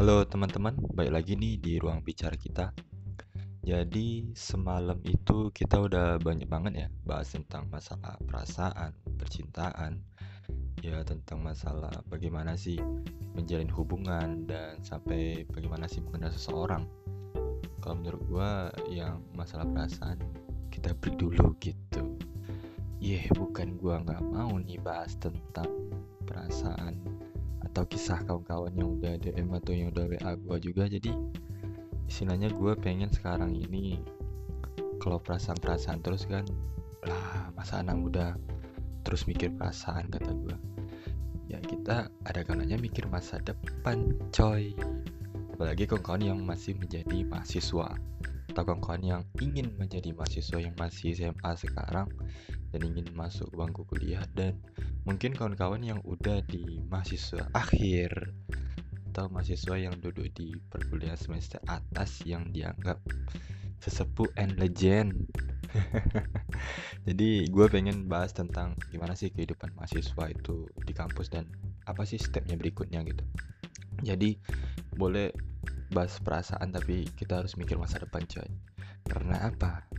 Halo teman-teman, baik lagi nih di ruang bicara kita. Jadi semalam itu kita udah banyak banget ya bahas tentang masalah perasaan, percintaan, ya tentang masalah bagaimana sih menjalin hubungan dan sampai bagaimana sih mengenal seseorang. Kalau menurut gua yang masalah perasaan kita break dulu gitu. Yeah, bukan gua nggak mau nih bahas tentang perasaan atau kisah kawan-kawan yang udah DM atau yang udah WA gue juga. Jadi istilahnya gue pengen sekarang ini kalau perasaan-perasaan terus kan. Lah masa anak muda terus mikir perasaan kata gue ya kita ada kalanya mikir masa depan coy. Apalagi kawan-kawan yang masih menjadi mahasiswa atau kawan-kawan yang ingin menjadi mahasiswa yang masih SMA sekarang dan ingin masuk bangku kuliah dan mungkin kawan-kawan yang udah di mahasiswa akhir atau mahasiswa yang duduk di perkuliahan semester atas yang dianggap sesepuh and legend. Jadi gue pengen bahas tentang gimana sih kehidupan mahasiswa itu di kampus dan apa sih stepnya berikutnya gitu. Jadi boleh bahas perasaan tapi kita harus mikir masa depan coy. Karena apa?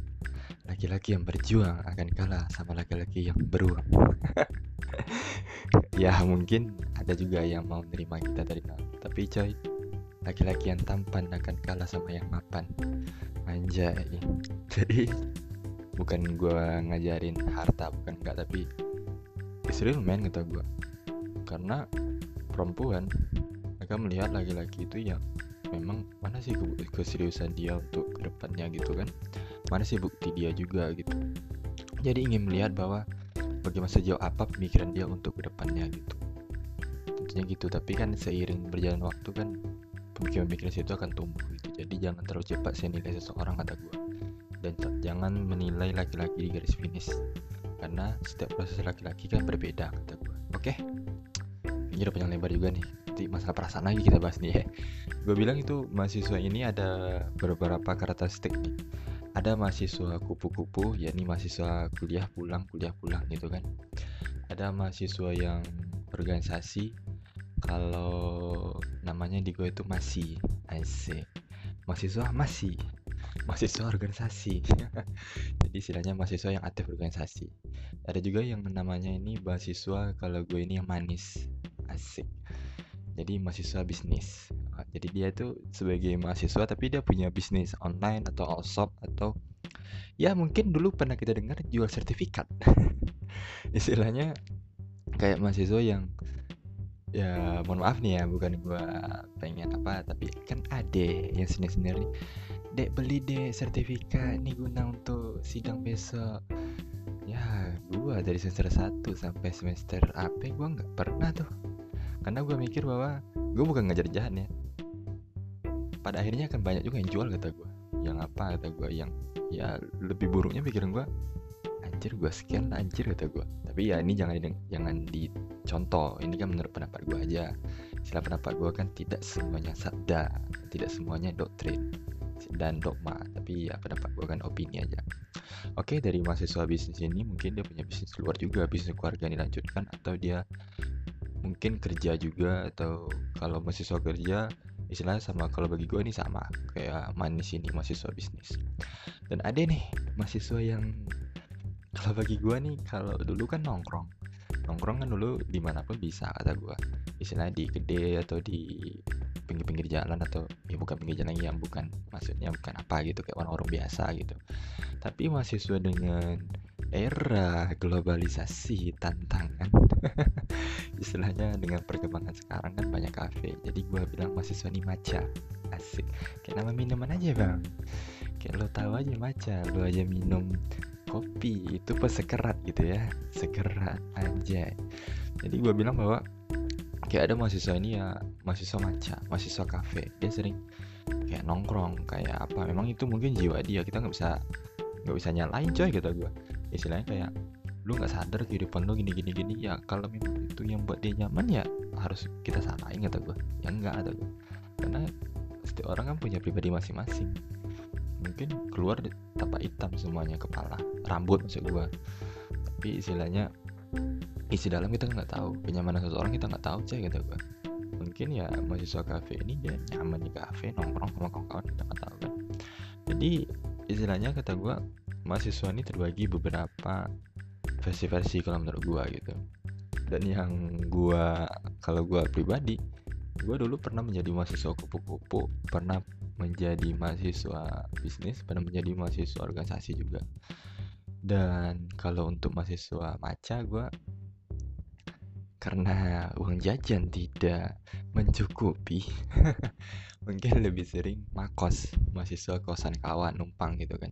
Laki-laki yang berjuang akan kalah sama laki-laki yang beruang ya mungkin ada juga yang mau menerima kita dari nol tapi coy laki-laki yang tampan akan kalah sama yang mapan. Anjay. Jadi bukan gua ngajarin harta bukan enggak tapi istri men kata gua. Karena perempuan mereka melihat laki-laki itu yang memang mana sih keseriusan dia untuk ke depannya gitu kan? Mana sih bukti dia juga gitu? Jadi ingin melihat bahwa bagaimana sejauh apa pemikiran dia untuk ke depannya gitu. Tentunya gitu tapi kan seiring berjalan waktu kan pemikiran-pemikiran itu akan tumbuh gitu. Jadi jangan terlalu cepat saya nilai seseorang kata gue dan jangan menilai laki-laki di garis finish. Karena setiap proses laki-laki kan berbeda kata gue oke? Okay? ini udah panjang lebar juga nih. Nanti masalah perasaan lagi kita bahas nih ya. Gue bilang itu mahasiswa ini ada beberapa karakteristik nih ada mahasiswa kupu-kupu yakni mahasiswa kuliah pulang kuliah pulang gitu kan. Ada mahasiswa yang organisasi kalau namanya di gue itu masih asik. Mahasiswa masih mahasiswa organisasi. Jadi istilahnya mahasiswa yang aktif organisasi ada juga yang namanya ini mahasiswa kalau gue ini yang manis asik. Jadi mahasiswa bisnis jadi dia itu sebagai mahasiswa tapi dia punya bisnis online atau all-shop atau ya mungkin dulu pernah kita dengar jual sertifikat. Istilahnya kayak mahasiswa yang ya mohon maaf nih ya bukan gua pengen apa tapi kan ade yang sini sendiri dek beli dek sertifikat nih guna untuk sidang besok. Ya gua dari semester 1 sampai semester apa gua nggak pernah tuh. Karena gua mikir bahwa gua bukan ngajar jahat ya pada akhirnya akan banyak juga yang jual kata gue yang apa kata gue yang ya lebih buruknya pikiran gue anjir gue sekian anjir kata gue tapi ya ini jangan jangan dicontoh. Ini kan menurut pendapat gue aja. Istilah pendapat gue kan tidak semuanya sabda tidak semuanya doktrin dan dogma. Tapi ya pendapat gue kan opini aja. Oke dari mahasiswa bisnis ini mungkin dia punya bisnis keluar juga bisnis keluarga yang dilanjutkan atau dia mungkin kerja juga atau kalau mahasiswa kerja istilahnya sama kalau bagi gue ini sama kayak manis ini mahasiswa bisnis. Dan ada nih mahasiswa yang kalau bagi gue nih kalau dulu kan nongkrong. Nongkrong kan dulu di mana pun bisa kata gue istilahnya di gede atau di pinggir-pinggir jalan atau ya bukan pinggir jalan yang bukan maksudnya bukan apa gitu kayak orang-orang biasa gitu. Tapi mahasiswa dengan era globalisasi tantangan istilahnya dengan perkembangan sekarang kan banyak kafe. Jadi gue bilang mahasiswa ini maca asik. Kayak nama minuman aja bang. Kayak lo tahu aja maca lo aja minum kopi itu pas sekerat gitu ya. Sekerat aja jadi gue bilang bahwa kayak ada mahasiswa ini ya mahasiswa maca mahasiswa kafe. Dia sering kayak nongkrong kayak apa. Memang itu mungkin jiwa dia. Kita nggak bisa nggak bisa nyalain coy kata gue istilahnya kayak lu nggak sadar kehidupan lu gini gini gini. Ya kalau memang itu yang buat dia nyaman ya harus kita salahin kata gue ya enggak kata gue karena setiap orang kan punya pribadi masing-masing. Mungkin keluar tapak hitam semuanya kepala rambut maksud gue tapi istilahnya isi dalam kita nggak tahu. Kenyamanan seseorang kita nggak tahu cah kata gue mungkin ya mahasiswa kafe ini dia nyaman di kafe nongkrong sama kawan-kawan kita nggak tahu kan. Jadi istilahnya kata gue mahasiswa ini terbagi beberapa versi-versi kalau menurut gue gitu. Dan yang gue kalau gue pribadi gue dulu pernah menjadi mahasiswa kupu-kupu pernah menjadi mahasiswa bisnis pernah menjadi mahasiswa organisasi juga. Dan kalau untuk mahasiswa maca gue karena uang jajan tidak mencukupi mungkin lebih sering makos mahasiswa kosan kawan numpang gitu kan.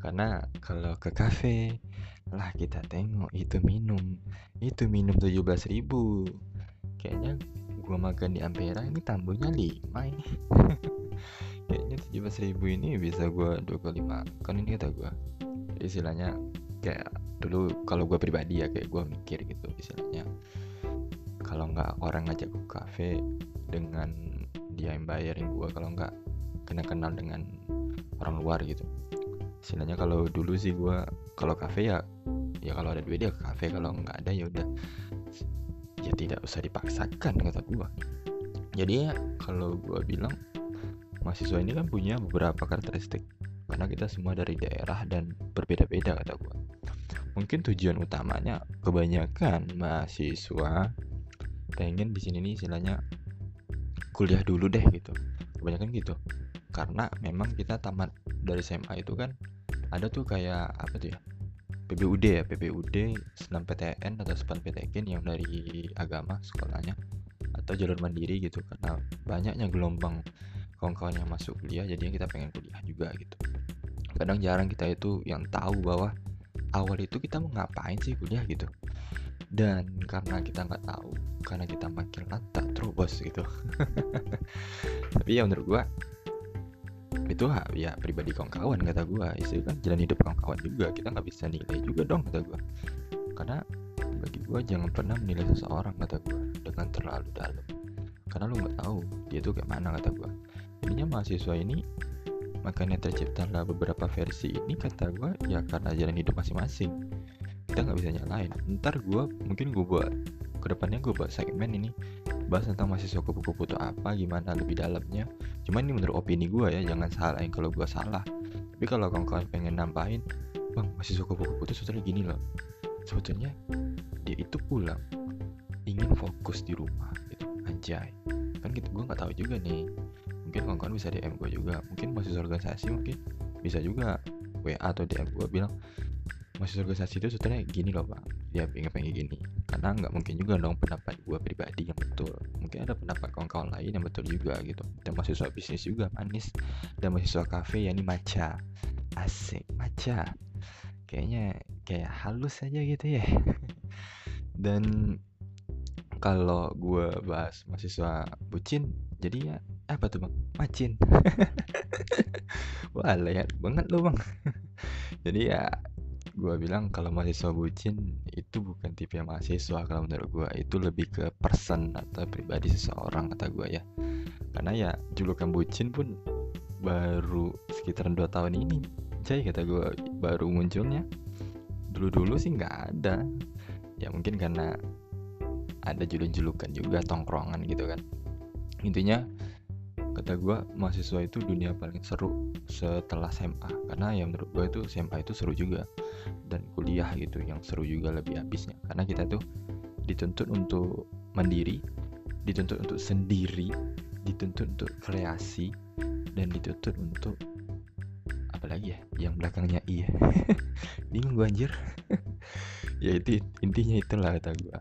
Karena kalau ke kafe lah kita tengok itu minum itu minum 17 ribu. Kayaknya gua makan di Ampera ini tambahnya 5 ini. Kayaknya 17 ribu ini bisa gua dua kali makan ini kata gua istilahnya kayak dulu kalau gua pribadi ya kayak gua mikir gitu istilahnya kalau nggak orang ngajak ke kafe dengan dia yang bayarin gua kalau nggak kena kenal dengan orang luar gitu. Istilahnya kalau dulu sih gua kalau kafe ya ya kalau ada duit ya ke kafe kalau nggak ada ya udah. Ya tidak usah dipaksakan kata gua. Jadi ya kalau gua bilang mahasiswa ini kan punya beberapa karakteristik karena kita semua dari daerah dan berbeda-beda kata gua mungkin tujuan utamanya kebanyakan mahasiswa pengen di sini nih istilahnya kuliah dulu deh gitu. Kebanyakan gitu. Karena memang kita tamat dari SMA itu kan ada tuh kayak apa tuh ya? PBUD ya PBUD senam PTN atau sepan PTN yang dari agama sekolahnya atau jalur mandiri gitu. Karena banyaknya gelombang kawan-kawan yang masuk kuliah jadi kita pengen kuliah juga gitu. Kadang jarang kita itu yang tahu bahwa awal itu kita mau ngapain sih kuliah gitu. Dan karena kita nggak tahu karena kita makin lantak terus gitu. Tapi ya menurut gua itu ya pribadi kawan-kawan kata gue itu kan jalan hidup kawan-kawan juga kita nggak bisa nilai juga dong kata gue karena bagi gue jangan pernah menilai seseorang kata gue dengan terlalu dalam. Karena lu nggak tahu dia tuh kayak mana kata gue ininya mahasiswa ini makanya terciptalah beberapa versi ini kata gue ya karena jalan hidup masing-masing. Kita nggak bisa nyalain. Ntar gue mungkin gue buat ke depannya gue buat segmen ini bahas tentang mahasiswa kupu-kupu itu apa gimana lebih dalamnya. Cuman ini menurut opini gue ya jangan salah kalau gue salah. Tapi kalau kawan-kawan pengen nambahin bang mahasiswa kupu-kupu itu sebetulnya gini loh. Sebetulnya dia itu pulang ingin fokus di rumah gitu. Anjay. Kan gitu gue nggak tahu juga nih mungkin kawan-kawan bisa DM gue juga. Mungkin mahasiswa organisasi mungkin bisa juga WA atau DM gue bilang mahasiswa organisasi itu sebetulnya gini loh bang dia pengen pengen gini. Karena nggak mungkin juga dong pendapat gue pribadi yang betul. Mungkin ada pendapat kawan-kawan lain yang betul juga gitu. Dan mahasiswa bisnis juga manis. Dan mahasiswa kafe ya ini maca. Asik maca. Kayaknya kayak halus aja gitu ya. Dan kalau gue bahas mahasiswa bucin jadi ya apa tuh bang? Macin. Wah lihat banget lo bang. Jadi ya gue bilang kalau mahasiswa bucin itu bukan tipe mahasiswa kalau menurut gue itu lebih ke person atau pribadi seseorang kata gue ya. Karena ya julukan bucin pun baru sekitaran dua tahun ini Jay kata gue baru munculnya. Dulu-dulu sih nggak ada. Ya mungkin karena ada juluk-julukan juga tongkrongan gitu kan. Intinya kata gue mahasiswa itu dunia paling seru setelah SMA karena yang menurut gue itu SMA itu seru juga. Dan kuliah gitu yang seru juga lebih habisnya. Karena kita tuh dituntut untuk mandiri dituntut untuk sendiri dituntut untuk kreasi dan dituntut untuk apa lagi ya? Yang belakangnya iya. Bingung gue anjir. Ya itu intinya itulah kata gue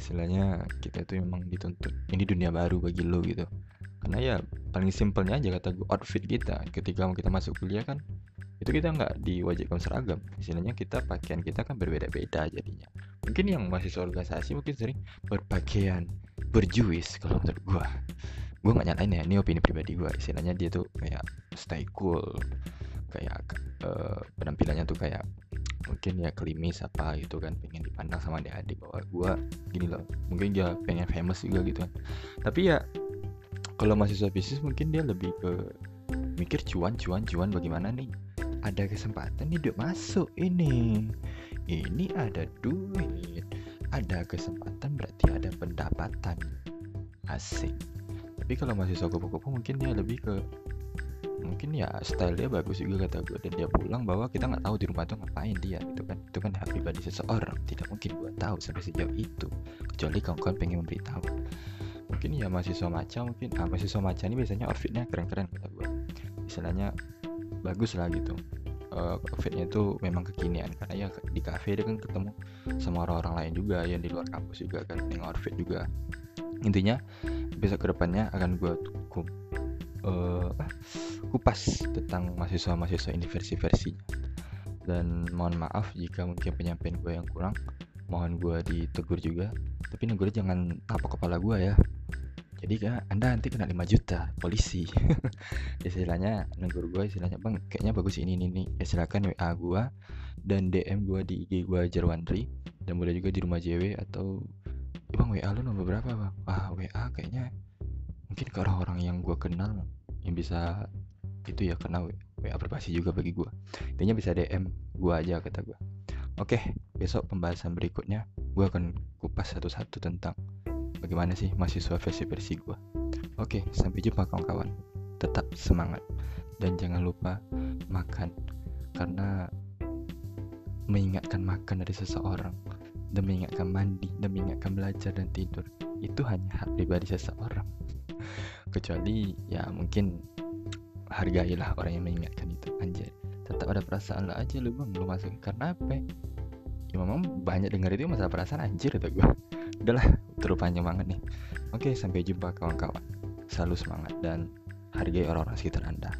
istilahnya kita itu memang dituntut ini dunia baru bagi lo gitu karena ya paling simpelnya aja kata gue outfit kita. Ketika kita masuk kuliah kan itu kita nggak diwajibkan seragam. Istilahnya kita pakaian kita kan berbeda-beda jadinya. Mungkin yang masih organisasi mungkin sering berpakaian berjuis kalau menurut gue gue nggak nyalain ya ini opini pribadi gue istilahnya dia tuh kayak stay cool kayak uh, penampilannya tuh kayak mungkin ya kelimis apa gitu kan pengen dipandang sama adik-adik. Bahwa gue gini loh mungkin dia pengen famous juga gitu kan. Tapi ya kalau mahasiswa bisnis mungkin dia lebih ke mikir cuan cuan cuan bagaimana nih? Ada kesempatan nih duit masuk ini. Ini ada duit. Ada kesempatan berarti ada pendapatan. Asik. Tapi kalau mahasiswa kupu-kupu mungkin dia lebih ke mungkin ya style dia bagus juga kata gue dan dia pulang bahwa kita nggak tahu di rumah tuh ngapain dia gitu kan. Itu kan hak pribadi seseorang. Tidak mungkin gue tahu sampai sejauh itu. Kecuali kawan-kawan pengen memberitahu mungkin ya mahasiswa maca mungkin. Ah, mahasiswa maca ini biasanya outfitnya keren-keren kata gue istilahnya bagus lah gitu. Uh, outfitnya itu memang kekinian. Karena ya di cafe dia kan ketemu sama orang-orang lain juga yang di luar kampus juga kan yang outfit juga. Intinya besok ke depannya akan gue tukum uh, kupas tentang mahasiswa-mahasiswa ini versi-versinya dan mohon maaf jika mungkin penyampaian gue yang kurang. Mohon gue ditegur juga. Tapi negur jangan tapak kepala gue ya jadi kan anda nanti kena 5 juta polisi. Istilahnya negur gue istilahnya bang kayaknya bagus ini ini ini. Ya silakan wa gue dan dm gue di ig gue Jarwandri. Dan boleh juga di rumah JW atau ya bang wa lu nomor berapa bang? Ah wa kayaknya mungkin ke orang-orang yang gue kenal yang bisa itu ya karena WA berbasi juga bagi gue intinya bisa DM gue aja kata gue oke besok pembahasan berikutnya gue akan kupas satu-satu tentang bagaimana sih mahasiswa versi-versi gue oke sampai jumpa kawan-kawan. Tetap semangat. Dan jangan lupa makan. Karena mengingatkan makan dari seseorang dan mengingatkan mandi dan mengingatkan belajar dan tidur itu hanya hak pribadi seseorang. Kecuali ya mungkin hargailah orang yang mengingatkan itu. Anjir tetap ada perasaan lah aja lu bang. Lu masuk karena apa? Ya memang banyak dengar itu masalah perasaan anjir itu gue udahlah terlalu panjang banget nih. Oke sampai jumpa kawan-kawan. Selalu semangat dan hargai orang-orang sekitar anda